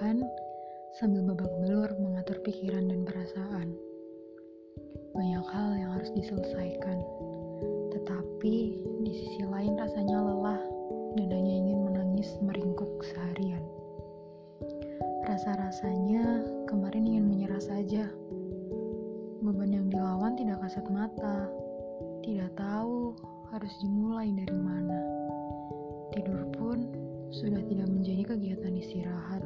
lakukan sambil babak belur mengatur pikiran dan perasaan. Banyak hal yang harus diselesaikan, tetapi di sisi lain rasanya lelah dan hanya ingin menangis meringkuk seharian. Rasa-rasanya kemarin ingin menyerah saja. Beban yang dilawan tidak kasat mata, tidak tahu harus dimulai dari mana. Tidur pun sudah tidak menjadi kegiatan istirahat,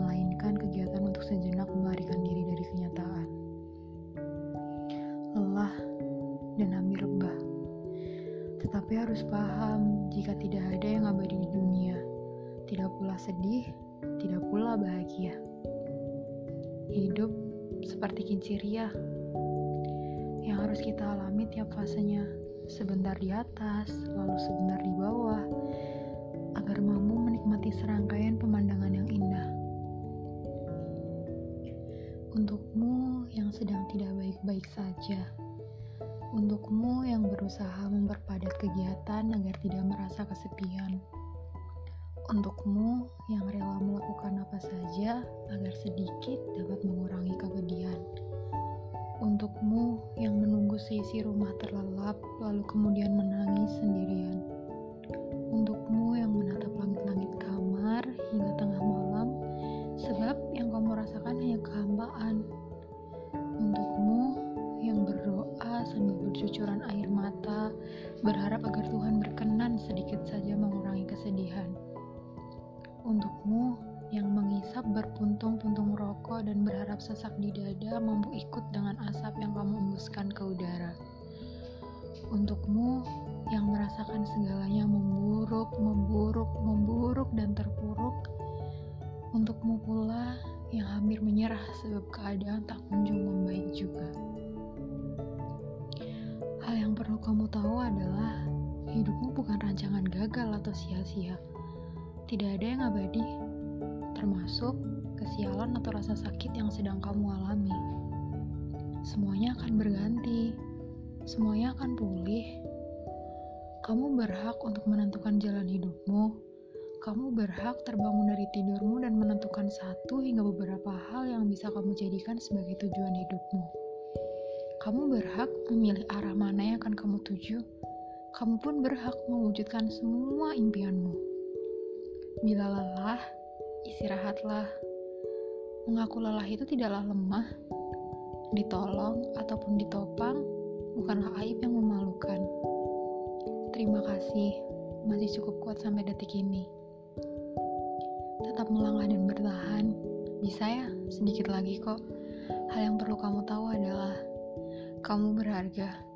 melainkan kegiatan untuk sejenak melarikan diri dari kenyataan. Lelah dan hampir rebah. Tetapi harus paham jika tidak ada yang abadi di dunia, tidak pula sedih, tidak pula bahagia. Hidup seperti kincir yang harus kita alami tiap fasenya sebentar di atas, lalu sebentar di bawah, Untukmu yang sedang tidak baik-baik saja, untukmu yang berusaha memperpadat kegiatan agar tidak merasa kesepian, untukmu yang rela melakukan apa saja agar sedikit dapat mengurangi kepedihan. Untukmu yang menunggu seisi rumah terlelap lalu kemudian menangis sendirian. Untukmu yang menatap langit-langit kamar berpuntung-puntung rokok dan berharap sesak di dada mampu ikut dengan asap yang kamu embuskan ke udara. Untukmu yang merasakan segalanya memburuk, memburuk, memburuk dan terpuruk. Untukmu pula yang hampir menyerah sebab keadaan tak kunjung membaik juga. Hal yang perlu kamu tahu adalah hidupmu bukan rancangan gagal atau sia-sia. Tidak ada yang abadi termasuk kesialan atau rasa sakit yang sedang kamu alami. Semuanya akan berganti, semuanya akan pulih. Kamu berhak untuk menentukan jalan hidupmu. Kamu berhak terbangun dari tidurmu dan menentukan satu hingga beberapa hal yang bisa kamu jadikan sebagai tujuan hidupmu. Kamu berhak memilih arah mana yang akan kamu tuju. Kamu pun berhak mewujudkan semua impianmu. Bila lelah, istirahatlah. Mengaku lelah itu tidaklah lemah. Ditolong ataupun ditopang bukanlah aib yang memalukan. Terima kasih, masih cukup kuat sampai detik ini. Tetap melangkah dan bertahan. Bisa ya, sedikit lagi kok. Hal yang perlu kamu tahu adalah kamu berharga.